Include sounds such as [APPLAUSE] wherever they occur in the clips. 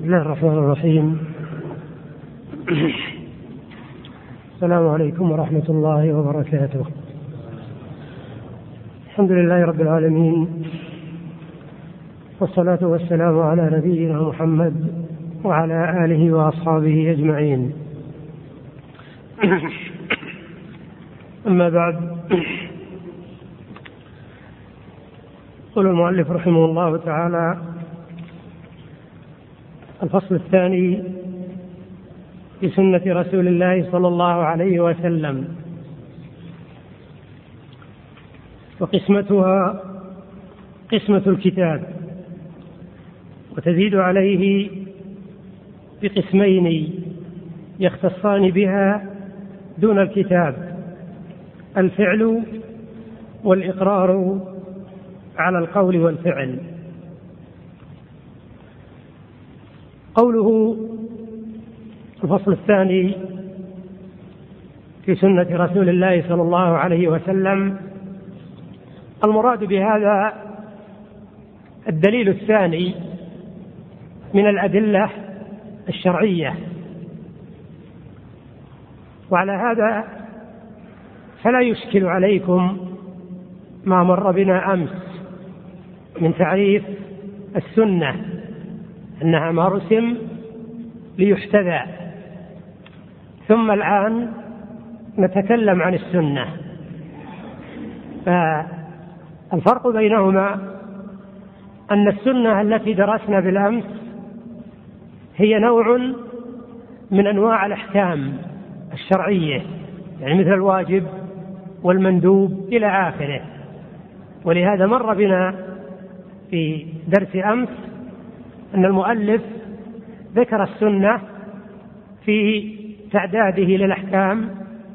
بسم الله الرحمن الرحيم. السلام عليكم ورحمة الله وبركاته. الحمد لله رب العالمين. والصلاة والسلام على نبينا محمد وعلى آله وأصحابه أجمعين. أما بعد يقول المؤلف رحمه الله تعالى الفصل الثاني في سنة رسول الله صلى الله عليه وسلم. وقسمتها قسمة الكتاب وتزيد عليه بقسمين يختصان بها دون الكتاب الفعل والإقرار على القول والفعل. قوله الفصل الثاني في سنة رسول الله صلى الله عليه وسلم المراد بهذا الدليل الثاني من الأدلة الشرعية. وعلى هذا فلا يشكل عليكم ما مر بنا أمس من تعريف السنة. أنها مرسم ليحتذى. ثم الآن نتكلم عن السنة. فالفرق بينهما أن السنة التي درسنا بالأمس هي نوع من أنواع الأحكام الشرعية يعني مثل الواجب والمندوب إلى آخره. ولهذا مر بنا في درس أمس أن المؤلف ذكر السنة في تعداده للأحكام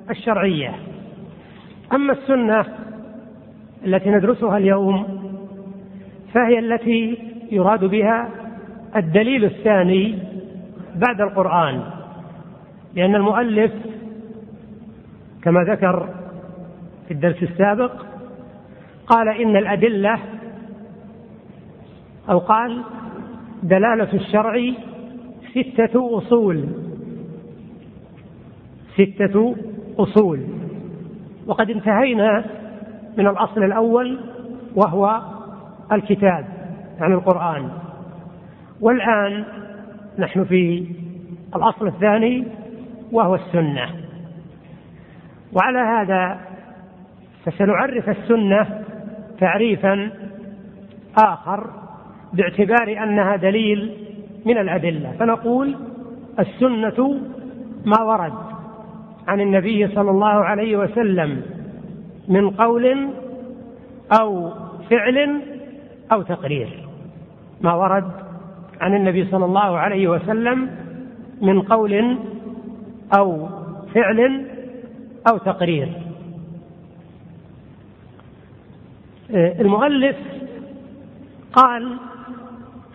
الشرعية. أما السنة التي ندرسها اليوم فهي التي يراد بها الدليل الثاني بعد القرآن لأن المؤلف كما ذكر في الدرس السابق قال إن الأدلة أو قال دلالة الشرع ستة أصول. ستة أصول. وقد انتهينا من الأصل الأول وهو الكتاب يعني القرآن. والآن نحن في الأصل الثاني وهو السنة. وعلى هذا فسنعرف السنة تعريفا آخر. باعتبار أنها دليل من الأدلة. فنقول السنة ما ورد عن النبي صلى الله عليه وسلم من قول أو فعل أو تقرير. ما ورد عن النبي صلى الله عليه وسلم من قول أو فعل أو تقرير. المؤلف قال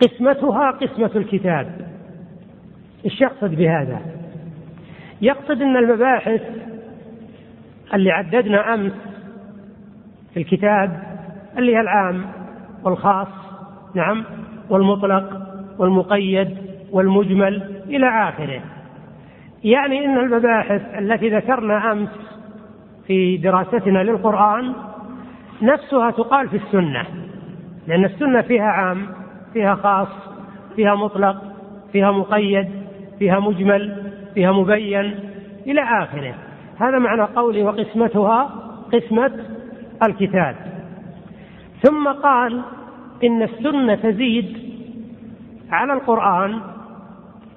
قسمتها قسمة الكتاب. إيش يقصد بهذا؟ يقصد إن المباحث اللي عددنا أمس في الكتاب اللي هي العام والخاص نعم والمطلق والمقيد والمجمل إلى آخره. يعني إن المباحث التي ذكرنا أمس في دراستنا للقرآن نفسها تقال في السنة لأن السنة فيها عام فيها خاص فيها مطلق فيها مقيد فيها مجمل فيها مبين إلى آخره. هذا معنى قوله وقسمتها قسمة الكتاب. ثم قال إن السنة تزيد على القرآن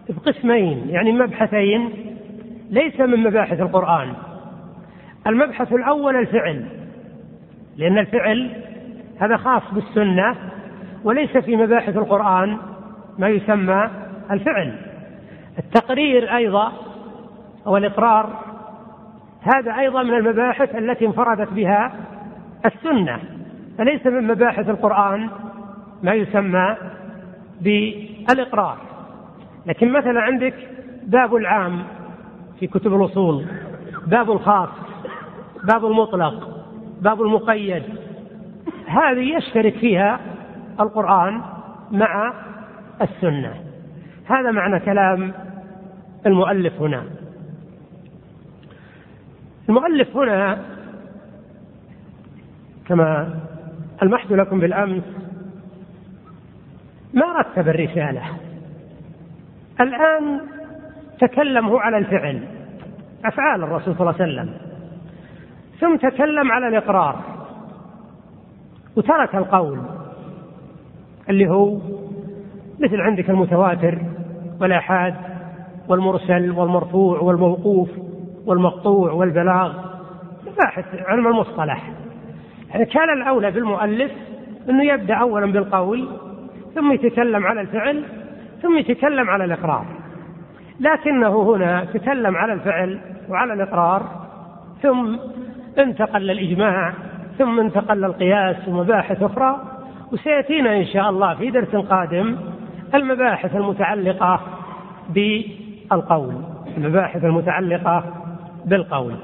بقسمين يعني مبحثين ليس من مباحث القرآن. المبحث الأول الفعل لأن الفعل هذا خاص بالسنة وليس في مباحث القرآن ما يسمى الفعل. التقرير أيضا أو الإقرار هذا أيضا من المباحث التي انفردت بها السنة فليس من مباحث القرآن ما يسمى بالإقرار. لكن مثلا عندك باب العام في كتب الأصول باب الخاص باب المطلق باب المقيد هذه يشترك فيها القرآن مع السنة. هذا معنى كلام المؤلف هنا. المؤلف هنا كما المحت لكم بالأمس ما رتب الرسالة. الآن تكلم هو على الفعل أفعال الرسول صلى الله عليه وسلم. ثم تكلم على الإقرار وترك القول. اللي هو مثل عندك المتواتر والآحاد والمرسل والمرفوع والموقوف والمقطوع والبلاغ مباحث علم المصطلح. يعني كان الأولى بالمؤلف أنه يبدأ أولا بالقول ثم يتكلم على الفعل ثم يتكلم على الإقرار. لكنه هنا تكلم على الفعل وعلى الإقرار ثم انتقل للإجماع ثم انتقل للقياس ومباحث أخرى. وسيأتينا إن شاء الله في درس قادم المباحث المتعلقة بالقول. المباحث المتعلقة بالقول.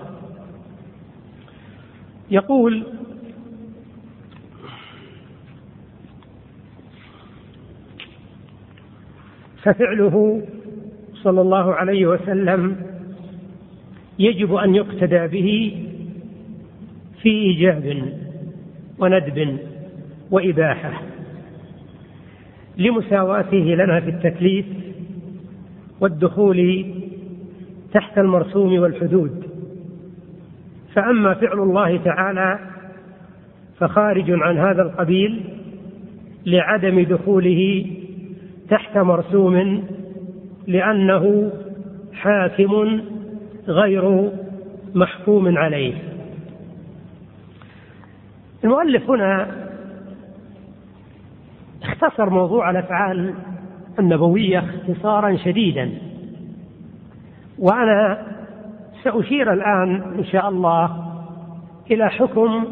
يقول ففعله صلى الله عليه وسلم يجب أن يقتدى به في إيجاب وندب وإباحة. لمساواته لنا في التكليف والدخول تحت المرسوم والحدود. فأما فعل الله تعالى فخارج عن هذا القبيل لعدم دخوله تحت مرسوم لأنه حاكم غير محكوم عليه. المؤلف هنا اختصر موضوع الأفعال النبوية اختصارا شديدا. وأنا سأشير الآن إن شاء الله إلى حكم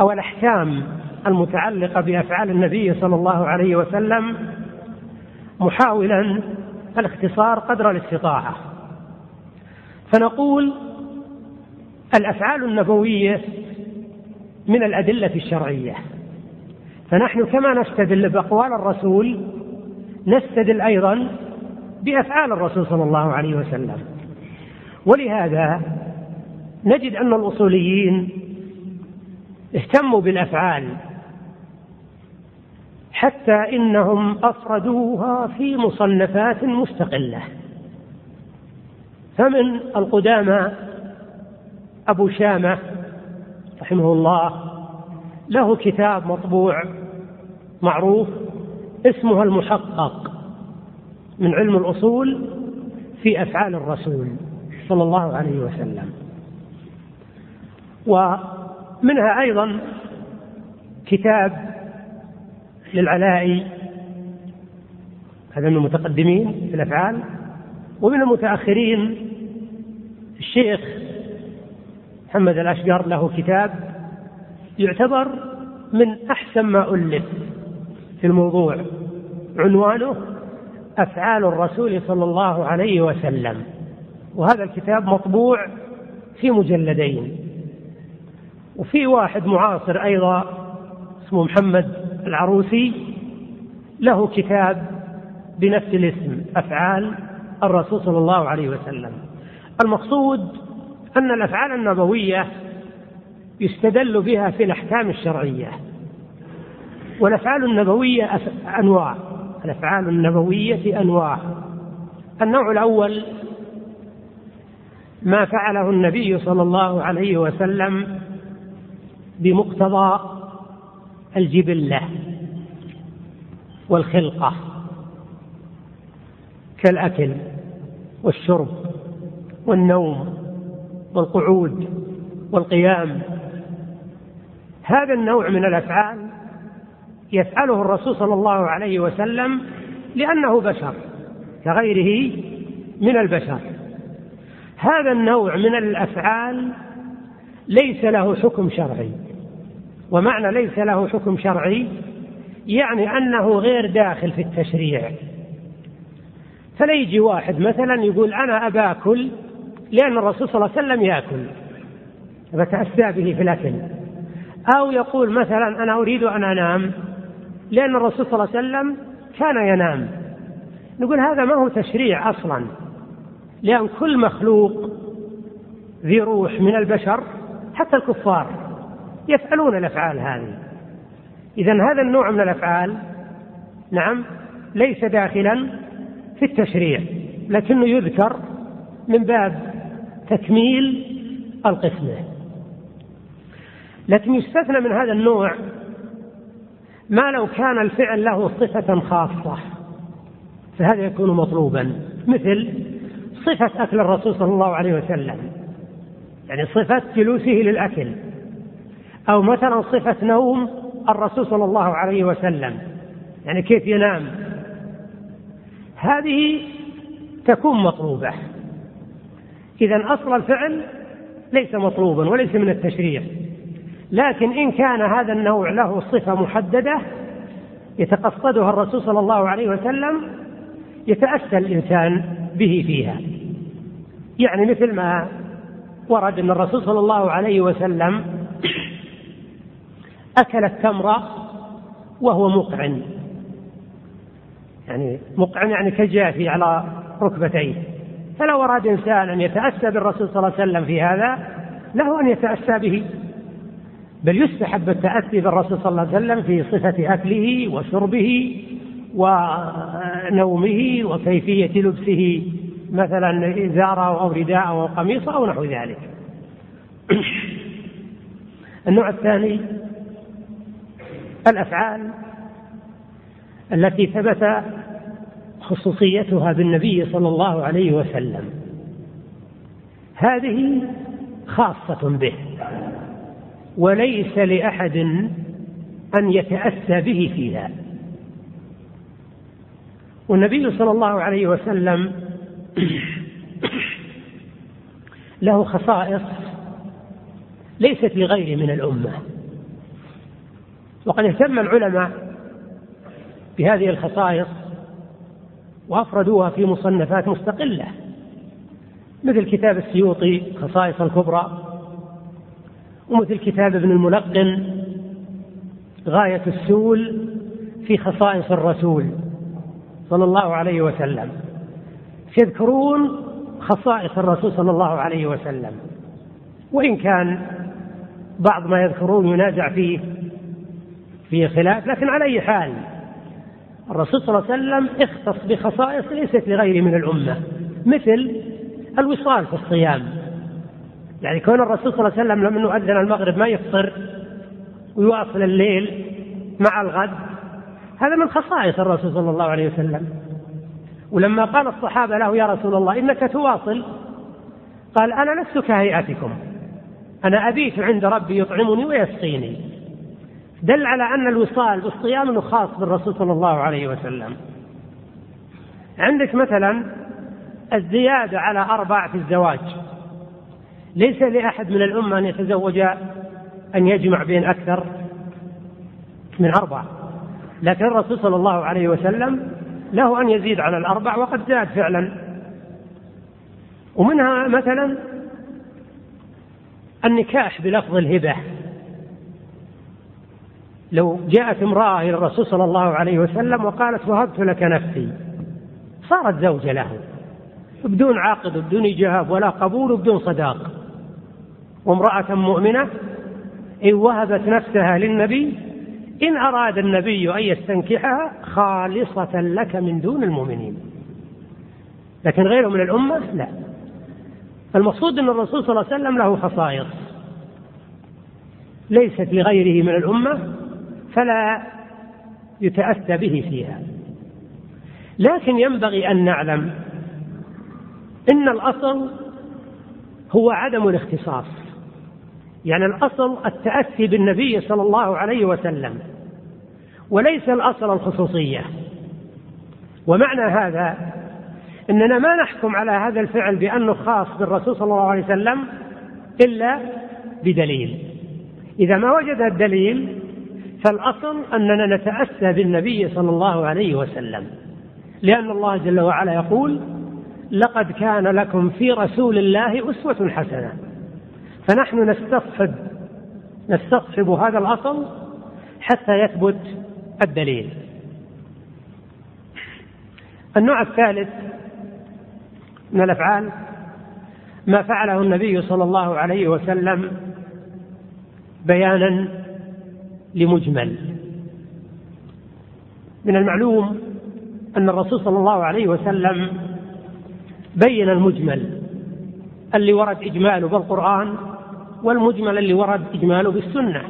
أو الأحكام المتعلقة بأفعال النبي صلى الله عليه وسلم محاولا الاختصار قدر الاستطاعة. فنقول الأفعال النبوية من الأدلة الشرعية. فنحن كما نستدل بأقوال الرسول نستدل أيضا بأفعال الرسول صلى الله عليه وسلم. ولهذا نجد أن الأصوليين اهتموا بالأفعال حتى إنهم أفردوها في مصنفات مستقلة. فمن القدامى أبو شامة رحمه الله له كتاب مطبوع معروف اسمها المحقق من علم الأصول في أفعال الرسول صلى الله عليه وسلم. ومنها أيضا كتاب للعلائي هذا من المتقدمين في الأفعال ومن المتأخرين الشيخ محمد الأشقر له كتاب يعتبر من أحسن ما ألف. في الموضوع. عنوانه أفعال الرسول صلى الله عليه وسلم. وهذا الكتاب مطبوع في مجلدين. وفي واحد معاصر أيضا اسمه محمد العروسي له كتاب بنفس الاسم أفعال الرسول صلى الله عليه وسلم. المقصود أن الأفعال النبوية يستدل بها في الأحكام الشرعية. والأفعال النبوية أنواع. الأفعال النبوية أنواع. النوع الأول ما فعله النبي صلى الله عليه وسلم بمقتضى الجبلة والخلقة كالأكل والشرب والنوم والقعود والقيام. هذا النوع من الأفعال يفعله الرسول صلى الله عليه وسلم لأنه بشر كغيره من البشر. هذا النوع من الأفعال ليس له حكم شرعي. ومعنى ليس له حكم شرعي يعني أنه غير داخل في التشريع. فلا يجي واحد مثلا يقول أنا أباكل لأن الرسول صلى الله عليه وسلم يأكل. فتأسى به في الأكل. أو يقول مثلا أنا أريد أن أنام. لأن الرسول صلى الله عليه وسلم كان ينام. نقول هذا ما هو تشريع أصلا لأن كل مخلوق ذي روح من البشر حتى الكفار يفعلون الأفعال هذه. إذا هذا النوع من الأفعال نعم ليس داخلا في التشريع لكنه يذكر من باب تكميل القسمة. لكن يستثنى من هذا النوع ما لو كان الفعل له صفة خاصة فهذا يكون مطلوبا. مثل صفة أكل الرسول صلى الله عليه وسلم يعني صفة جلوسه للأكل أو مثلا صفة نوم الرسول صلى الله عليه وسلم يعني كيف ينام. هذه تكون مطلوبة. إذا أصل الفعل ليس مطلوبا وليس من التشريع. لكن إن كان هذا النوع له صفة محددة يتقصدها الرسول صلى الله عليه وسلم يتأسى الإنسان به فيها. يعني مثل ما ورد أن الرسول صلى الله عليه وسلم أكل التمر وهو مقعن. يعني مقعن يعني كجافي على ركبتيه. فلو أراد إنسان أن يتأسى بالرسول صلى الله عليه وسلم في هذا له أن يتأسى به. بل يستحب التأسي بالرسول صلى الله عليه وسلم في صفة أكله وشربه ونومه وكيفية لبسه مثلا إزارة أو رداءه أو قميصه أو نحو ذلك. [CLEARS THROAT] النوع الثاني الأفعال التي ثبت خصوصيتها بالنبي صلى الله عليه وسلم. هذه خاصة به. وليس لأحد أن يتأسى به فيها. والنبي صلى الله عليه وسلم [CLEARS THROAT] له خصائص ليست لغيره من الأمة. وقد اهتم العلماء بهذه الخصائص وأفردوها في مصنفات مستقلة مثل كتاب السيوطي خصائص الكبرى ومثل كتاب ابن الملقن غاية السول في خصائص الرسول صلى الله عليه وسلم. يذكرون خصائص الرسول صلى الله عليه وسلم. وإن كان بعض ما يذكرون ينازع فيه فيه خلاف لكن على أي حال الرسول صلى الله عليه وسلم اختص بخصائص ليست لغيره من الأمة مثل الوصال في الصيام. يعني كون الرسول صلى الله عليه وسلم لما يؤذن المغرب ما يفطر ويواصل الليل مع الغد هذا من خصائص الرسول صلى الله عليه وسلم. ولما قال الصحابة له يا رسول الله إنك تواصل؟ قال أنا لست كهيئتكم أنا أبيت عند ربي يطعمني ويسقيني. دل على أن الوصال بالصيام أنه خاص بالرسول صلى الله عليه وسلم. عندك مثلا الزيادة على أربع في الزواج. ليس لأحد من الأمة أن يتزوج أن يجمع بين أكثر من أربع لكن الرسول صلى الله عليه وسلم له أن يزيد على الأربع وقد زاد فعلا. ومنها مثلا النكاح بلفظ الهبة. لو جاءت امرأة إلى الرسول صلى الله عليه وسلم وقالت وهبت لك نفسي صارت زوجة له بدون عقد بدون إجاب ولا قبول وبدون صداق. وامرأة مؤمنة إن وهبت نفسها للنبي إن أراد النبي أن يستنكحها خالصة لك من دون المؤمنين. لكن غيره من الأمة؟ لا. المقصود أن الرسول صلى الله عليه وسلم له خصائص. ليست لغيره من الأمة فلا يتأتى به فيها. لكن ينبغي أن نعلم إن الأصل هو عدم الاختصاص. يعني الأصل التأسي بالنبي صلى الله عليه وسلم وليس الأصل الخصوصية. ومعنى هذا أننا ما نحكم على هذا الفعل بأنه خاص بالرسول صلى الله عليه وسلم إلا بدليل. إذا ما وجد الدليل فالأصل أننا نتأسى بالنبي صلى الله عليه وسلم لأن الله جل وعلا يقول لقد كان لكم في رسول الله أسوة حسنة. فنحن نستصحب نستصحب هذا الأصل حتى يثبت الدليل. النوع الثالث من الأفعال ما فعله النبي صلى الله عليه وسلم بيانا لمجمل. من المعلوم أن الرسول صلى الله عليه وسلم بين المجمل. اللي ورد إجماله بالقرآن والمجمل اللي ورد إجماله بالسنة.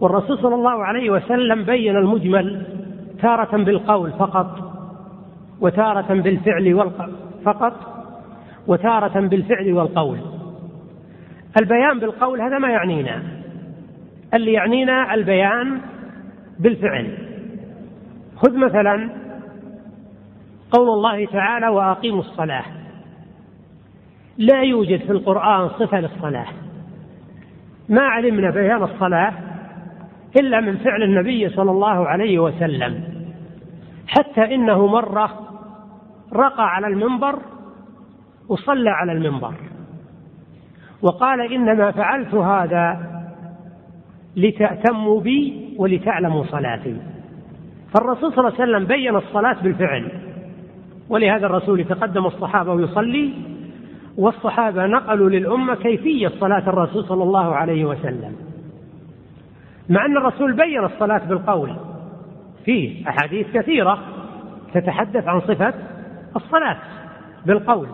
والرسول صلى الله عليه وسلم بين المجمل تارة بالقول فقط وتارة بالفعل فقط وتارة بالفعل والقول. البيان بالقول هذا ما يعنينا. اللي يعنينا البيان بالفعل. خذ مثلا قول الله تعالى وأقيموا الصلاة. لا يوجد في القرآن صفة للصلاة. ما علمنا بيان الصلاة إلا من فعل النبي صلى الله عليه وسلم. حتى إنه مرة رقى على المنبر وصلى على المنبر. وقال إنما فعلت هذا لتأتموا بي ولتعلموا صلاتي. فالرسول صلى الله عليه وسلم بين الصلاة بالفعل. ولهذا الرسول يتقدم الصحابة ويصلي والصحابة نقلوا للأمة كيفية صلاة الرسول صلى الله عليه وسلم. مع أن الرسول بين الصلاة بالقول. في أحاديث كثيرة تتحدث عن صفة الصلاة بالقول.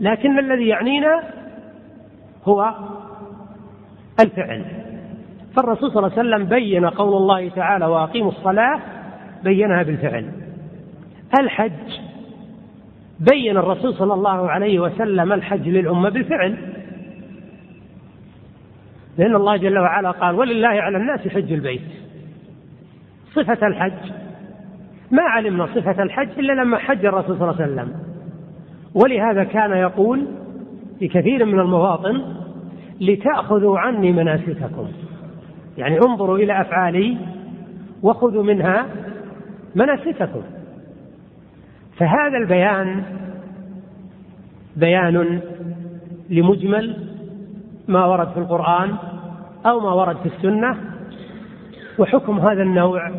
لكن الذي يعنينا هو الفعل. فالرسول صلى الله عليه وسلم بين قول الله تعالى وأقيموا الصلاة بينها بالفعل. الحج بين الرسول صلى الله عليه وسلم الحج للأمة بالفعل. لأن الله جل وعلا قال ولله على الناس حج البيت. صفة الحج. ما علمنا صفة الحج إلا لما حج الرسول صلى الله عليه وسلم. ولهذا كان يقول في كثير من المواطن لتأخذوا عني مناسككم. يعني انظروا إلى أفعالي وخذوا منها مناسككم. فهذا البيان بيان لمجمل ما ورد في القرآن أو ما ورد في السنة وحكم هذا النوع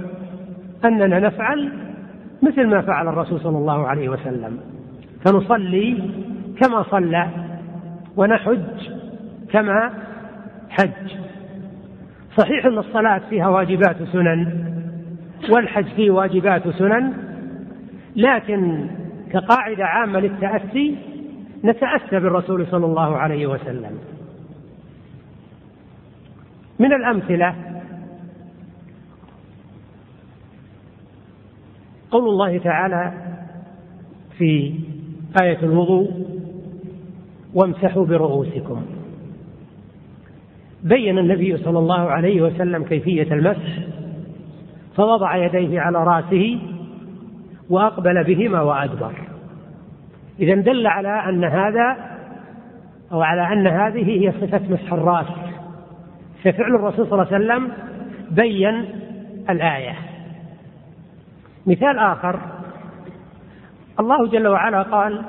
أننا نفعل مثل ما فعل الرسول صلى الله عليه وسلم. فنصلي كما صلى ونحج كما حج. صحيح أن الصلاة فيها واجبات وسنن والحج فيه واجبات وسنن لكن كقاعدة عامة للتأسي نتأسى بالرسول صلى الله عليه وسلم. من الأمثلة قول الله تعالى في آية الوضوء وامسحوا برؤوسكم. بين النبي صلى الله عليه وسلم كيفية المسح فوضع يديه على رأسه وأقبل بهما وأدبر. إذا دل على أن هذا أو على أن هذه هي صفة مسح الرأس. ففعل الرسول صلى الله عليه وسلم بين الآية. مثال آخر. الله جل وعلا قال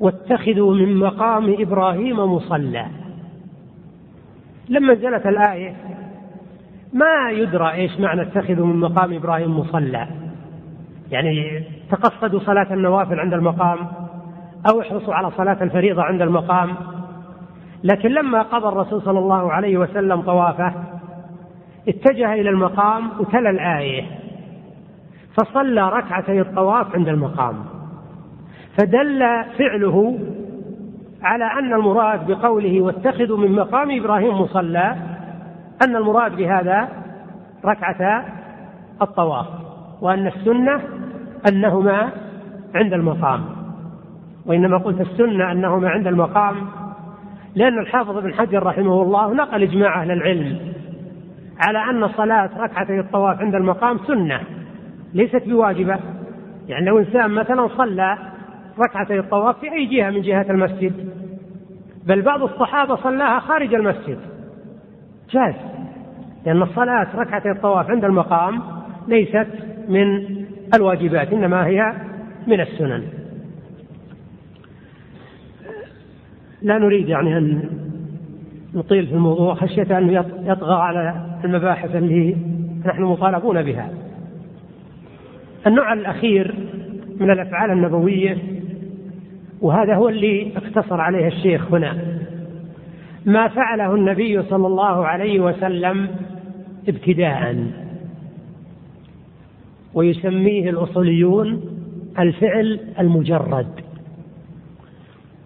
واتخذوا من مقام إبراهيم مصلى. لما نزلت الآية ما يدرى إيش معنى اتخذوا من مقام إبراهيم مصلى. يعني تقصدوا صلاة النوافل عند المقام أو احرصوا على صلاة الفريضة عند المقام. لكن لما قضى الرسول صلى الله عليه وسلم طوافه اتجه إلى المقام وتلا الآية فصلى ركعتي الطواف عند المقام. فدل فعله على أن المراد بقوله واتخذوا من مقام إبراهيم مصلى أن المراد بهذا ركعتا الطواف. وأن السنة أنهما عند المقام. وإنما قلت السنة أنهما عند المقام لأن الحافظ بن حجر رحمه الله نقل إجماع أهل العلم على أن صلاة ركعتي الطواف عند المقام سنة ليست بواجبة. يعني لو إنسان مثلا صلى ركعتي الطواف في أي جهة من جهات المسجد بل بعض الصحابة صلاها خارج المسجد. جاز لأن الصلاة ركعتي الطواف عند المقام ليست من الواجبات إنما هي من السنن. لا نريد يعني أن نطيل في الموضوع خشية أن يطغى على المباحث اللي نحن مطالبون بها. النوع الأخير من الأفعال النبوية وهذا هو اللي اقتصر عليه الشيخ هنا. ما فعله النبي صلى الله عليه وسلم ابتداء. ويسميه الأصوليون الفعل المجرد.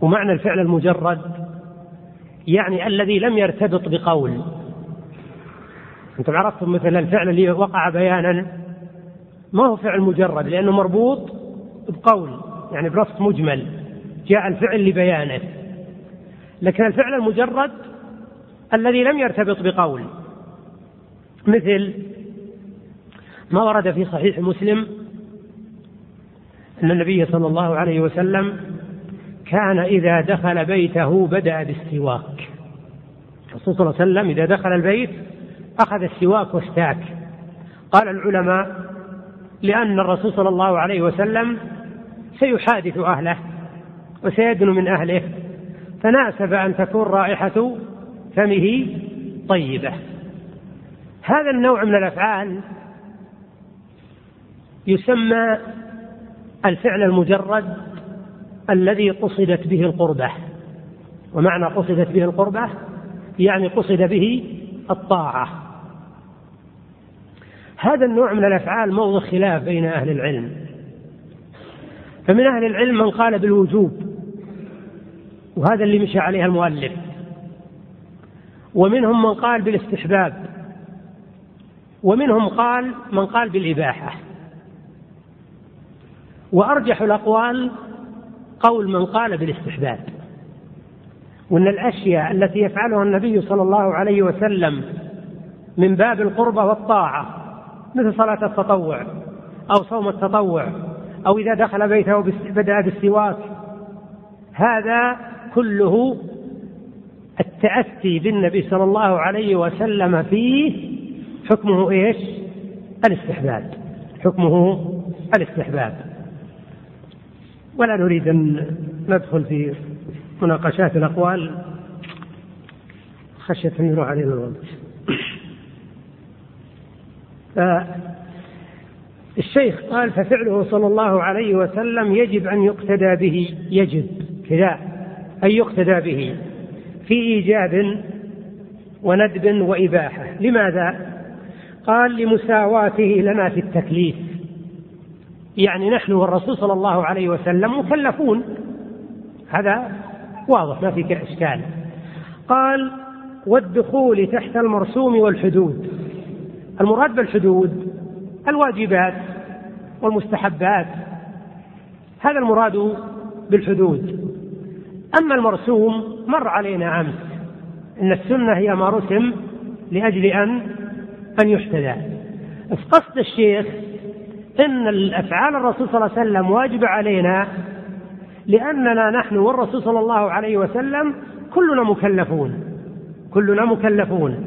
ومعنى الفعل المجرد يعني الذي لم يرتبط بقول. أنتم عرفتم مثل الفعل اللي وقع بيانا ما هو فعل مجرد لأنه مربوط بقول يعني بنص مجمل. جاء الفعل لبيانه. لكن الفعل المجرد الذي لم يرتبط بقول. مثل ما ورد في صحيح مسلم أن النبي صلى الله عليه وسلم كان إذا دخل بيته بدأ بالسواك. الرسول صلى الله عليه وسلم إذا دخل البيت أخذ السواك واستاك قال العلماء لأن الرسول صلى الله عليه وسلم سيحادث أهله وسيدن من أهله فناسب أن تكون رائحة فمه طيبة. هذا النوع من الأفعال يسمى الفعل المجرد الذي قصدت به القربة. ومعنى قصدت به القربة يعني قصد به الطاعة. هذا النوع من الأفعال موضع خلاف بين أهل العلم. فمن أهل العلم من قال بالوجوب وهذا اللي مشى عليه المؤلف. ومنهم من قال بالاستحباب ومنهم قال من قال بالإباحة. وأرجح الأقوال قول من قال بالاستحباب. وأن الأشياء التي يفعلها النبي صلى الله عليه وسلم من باب القربة والطاعة مثل صلاة التطوع أو صوم التطوع أو إذا دخل بيته بدأ بالسواك هذا كله التأتي بالنبي صلى الله عليه وسلم فيه حكمه إيش؟ الاستحباب. حكمه الاستحباب. ولا نريد أن ندخل في مناقشات الأقوال. خشية أن يروح علينا الوقت الشيخ قال ففعله صلى الله عليه وسلم يجب أن يقتدى به. يجب. كذا. أن يقتدى به. في إيجاب وندب وإباحة. لماذا؟ قال لمساواته لنا في التكليف. يعني نحن والرسول صلى الله عليه وسلم مكلفون. هذا واضح ما في إشكال. قال والدخول تحت المرسوم والحدود. المراد بالحدود الواجبات والمستحبات. هذا المراد بالحدود. أما المرسوم مر علينا أمس. أن السنة هي ما رسم لأجل أن أن يحتذى قصد الشيخ إن الأفعال الرسول صلى الله عليه وسلم واجبه علينا لأننا نحن والرسول صلى الله عليه وسلم كلنا مكلفون كلنا مكلفون.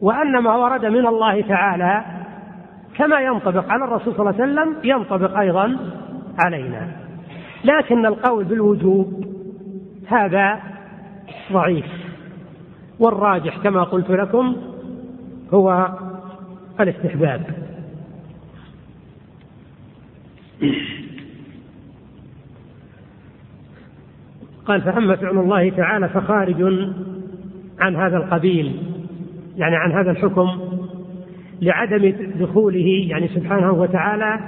وأن ما ورد من الله تعالى كما ينطبق على الرسول صلى الله عليه وسلم ينطبق أيضا علينا. لكن القول بالوجوب هذا ضعيف. والراجح كما قلت لكم هو الاستحباب. قال فأما فعل الله تعالى فخارج عن هذا القبيل يعني عن هذا الحكم لعدم دخوله يعني سبحانه وتعالى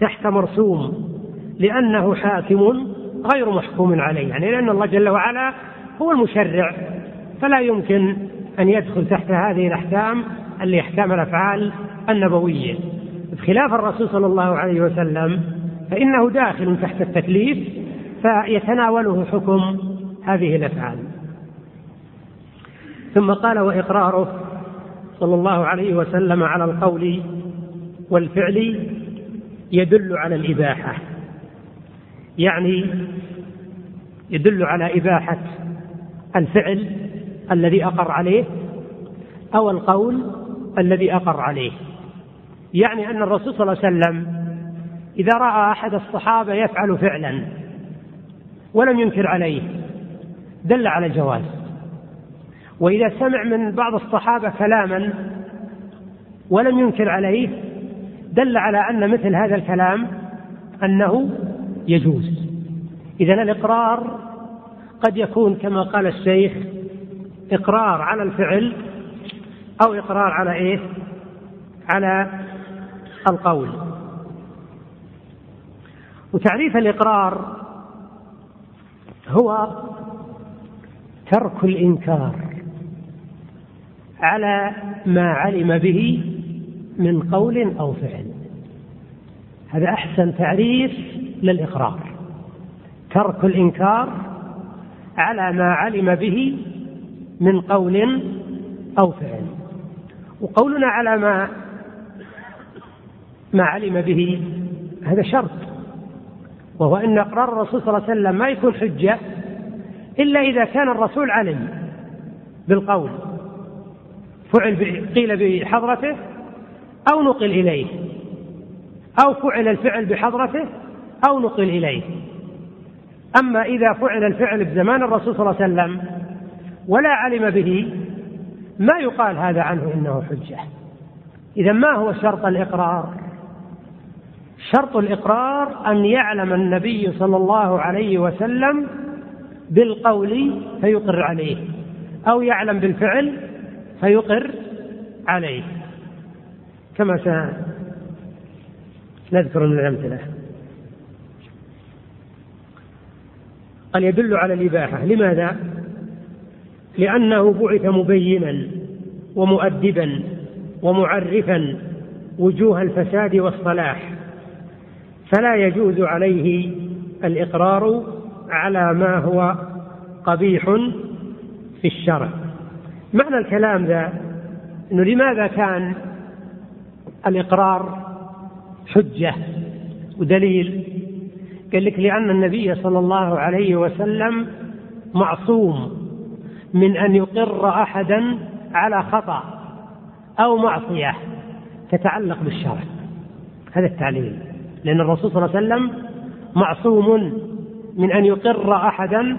تحت مرسوم لأنه حاكم غير محكوم عليه يعني لأن الله جل وعلا هو المشرع فلا يمكن أن يدخل تحت هذه الأحكام اللي أحكام الأفعال النبوية. بخلاف الرسول صلى الله عليه وسلم فإنه داخل تحت التكليف فيتناوله حكم هذه الأفعال. ثم قال وإقراره صلى الله عليه وسلم على القول والفعل يدل على الإباحة. يعني يدل على إباحة الفعل الذي أقر عليه أو القول الذي أقر عليه. يعني أن الرسول صلى الله عليه وسلم إذا رأى أحد الصحابة يفعل فعلا ولم ينكر عليه دل على الجواز وإذا سمع من بعض الصحابة كلاما ولم ينكر عليه دل على أن مثل هذا الكلام أنه يجوز إذا الإقرار قد يكون كما قال الشيخ إقرار على الفعل أو إقرار على إيه؟ على القول. وتعريف الإقرار هو ترك الإنكار على ما علم به من قول أو فعل. هذا أحسن تعريف للإقرار. ترك الإنكار على ما علم به من قول أو فعل. وقولنا على ما ما علم به هذا شرط. وهو أن إقرار الرسول صلى الله عليه وسلم ما يكون حجة إلا إذا كان الرسول علم بالقول. فعل قيل بحضرته أو نقل إليه. أو فعل الفعل بحضرته أو نقل إليه. أما إذا فعل الفعل بزمان الرسول صلى الله عليه وسلم ولا علم به ما يقال هذا عنه إنه حجة. إذا ما هو شرط الإقرار؟ شرط الإقرار أن يعلم النبي صلى الله عليه وسلم بالقول فيقر عليه أو يعلم بالفعل فيقر عليه. كما سنذكر من الأمثلة. قال يدل على الإباحة. لماذا؟ لأنه بعث مبينا ومؤدبا ومعرفا وجوه الفساد والصلاح. فلا يجوز عليه الإقرار على ما هو قبيح في الشرع. معنى الكلام ذا أنه لماذا كان الإقرار حجة ودليل؟ قال لك لأن النبي صلى الله عليه وسلم معصوم من أن يقر أحدا على خطأ أو معصية تتعلق بالشرع. هذا التعليل. لأن الرسول صلى الله عليه وسلم معصوم من أن يقر أحدا